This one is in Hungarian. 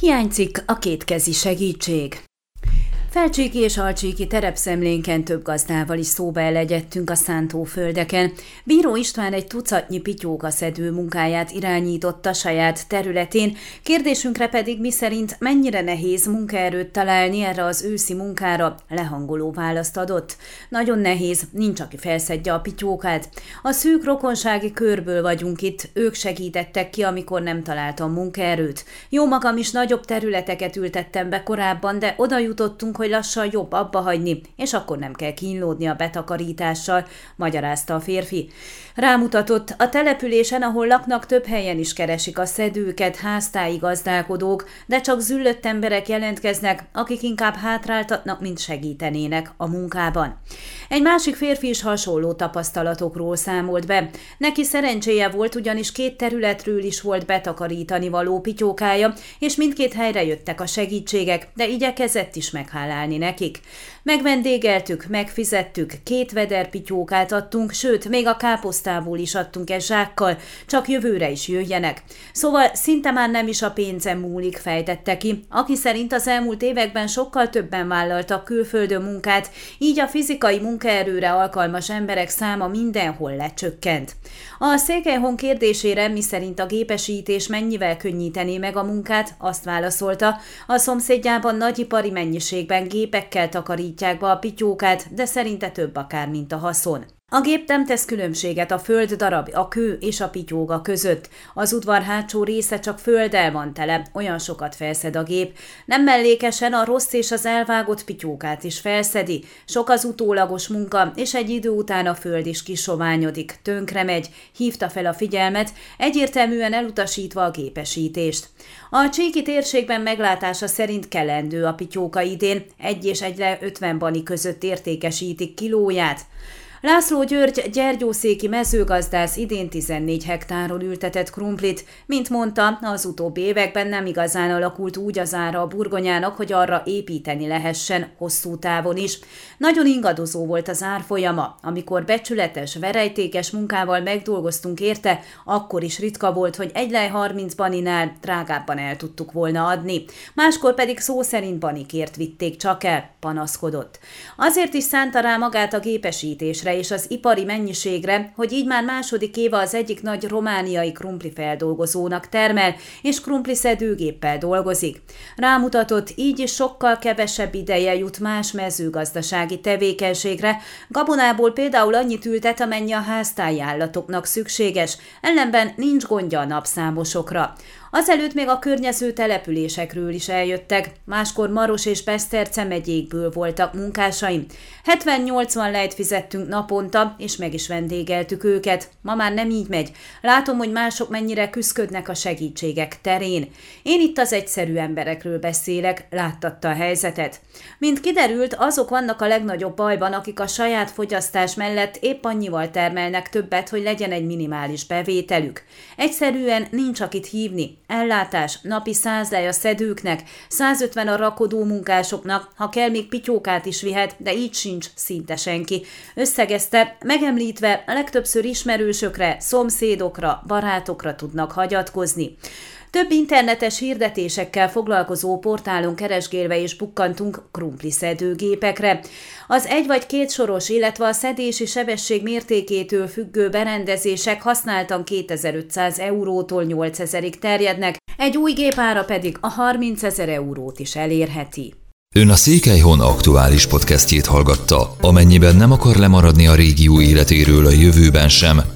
Hiányzik a kétkezi segítség. Felcsíki és Alcsíki terepszemlénken több gazdával is szóba elegyedtünk a szántóföldeken. Bíró István egy tucatnyi pityóka szedő munkáját irányította saját területén, kérdésünkre pedig mi szerint mennyire nehéz munkaerőt találni erre az őszi munkára, lehangoló választ adott. Nagyon nehéz, nincs aki felszedje a pityókát. A szűk rokonsági körből vagyunk itt, ők segítettek ki, amikor nem találtam munkaerőt. Jó magam is nagyobb területeket ültettem be korábban, de oda jutottunk, hogy hogy lassan jobb abba hagyni, és akkor nem kell kínlódni a betakarítással, magyarázta a férfi. Rámutatott, a településen, ahol laknak, több helyen is keresik a szedőket, háztáji gazdálkodók, de csak züllött emberek jelentkeznek, akik inkább hátráltatnak, mint segítenének a munkában. Egy másik férfi is hasonló tapasztalatokról számolt be. Neki szerencséje volt, ugyanis két területről is volt betakarítani való pityókája, és mindkét helyre jöttek a segítségek, de igyekezett is meghálálni nekik. Megvendégeltük, megfizettük, két veder pityókát adtunk, sőt, még a káposztából is adtunk egy zsákkal, csak jövőre is jöjjenek. Szóval szinte már nem is a pénzem múlik, fejtette ki, aki szerint az elmúlt években sokkal többen vállaltak külföldön munkát, így a fizikai munkaerőre alkalmas emberek száma mindenhol lecsökkent. A Székelyhon kérdésére, mi szerint a gépesítés mennyivel könnyítené meg a munkát, azt válaszolta, a szomszédjában nagyipari mennyiségben gépekkel takarít állítják be a pityókát, de szerinte több akár, mint a haszon. A gép nem tesz különbséget a föld darab, a kő és a pityóga között. Az udvar hátsó része csak földdel van tele, olyan sokat felszed a gép. Nem mellékesen a rossz és az elvágott pityókát is felszedi. Sok az utólagos munka, és egy idő után a föld is kisoványodik, tönkre megy, hívta fel a figyelmet, egyértelműen elutasítva a gépesítést. A csíki térségben meglátása szerint kelendő a pityóka idén, egy és egyre 50 bani között értékesítik kilóját. László György gyergyószéki mezőgazdász idén 14 hektáron ültetett krumplit. Mint mondta, az utóbbi években nem igazán alakult úgy az ára a burgonyának, hogy arra építeni lehessen hosszú távon is. Nagyon ingadozó volt az árfolyama. Amikor becsületes, verejtékes munkával megdolgoztunk érte, akkor is ritka volt, hogy egy lej 30 baninál drágábban el tudtuk volna adni. Máskor pedig szó szerint banikért vitték csak el, panaszkodott. Azért is szánta rá magát a gépesítésre, és az ipari mennyiségre, hogy így már második éve az egyik nagy romániai krumpli feldolgozónak termel, és krumpli szedőgéppel dolgozik. Rámutatott, így is sokkal kevesebb ideje jut más mezőgazdasági tevékenységre, gabonából például annyit ültet, amennyi a háztáji állatoknak szükséges, ellenben nincs gondja a napszámosokra. Azelőtt még a környező településekről is eljöttek, máskor Maros és Beszterce megyékből voltak munkásaim. 70-80 lejt fizettünk naponta, és meg is vendégeltük őket. Ma már nem így megy. Látom, hogy mások mennyire küzdködnek a segítségek terén. Én itt az egyszerű emberekről beszélek, láttatta a helyzetet. Mint kiderült, azok vannak a legnagyobb bajban, akik a saját fogyasztás mellett épp annyival termelnek többet, hogy legyen egy minimális bevételük. Egyszerűen nincs akit hívni, Ellátás, napi 100 lej a szedőknek, 150 a rakodó munkásoknak, ha kell még pityókát is vihet, de így sincs szinte senki. Összegezte, megemlítve legtöbbször ismerősökre, szomszédokra, barátokra tudnak hagyatkozni. Több internetes hirdetésekkel foglalkozó portálon keresgélve is bukkantunk krumpli szedőgépekre. Az egy vagy két soros, illetve a szedési sebesség mértékétől függő berendezések használtan 2500 eurótól 8000-ig terjednek, egy új gépára pedig a 30 ezer eurót is elérheti. Ön a Székelyhon aktuális podcastjét hallgatta. Amennyiben nem akar lemaradni a régió életéről a jövőben sem,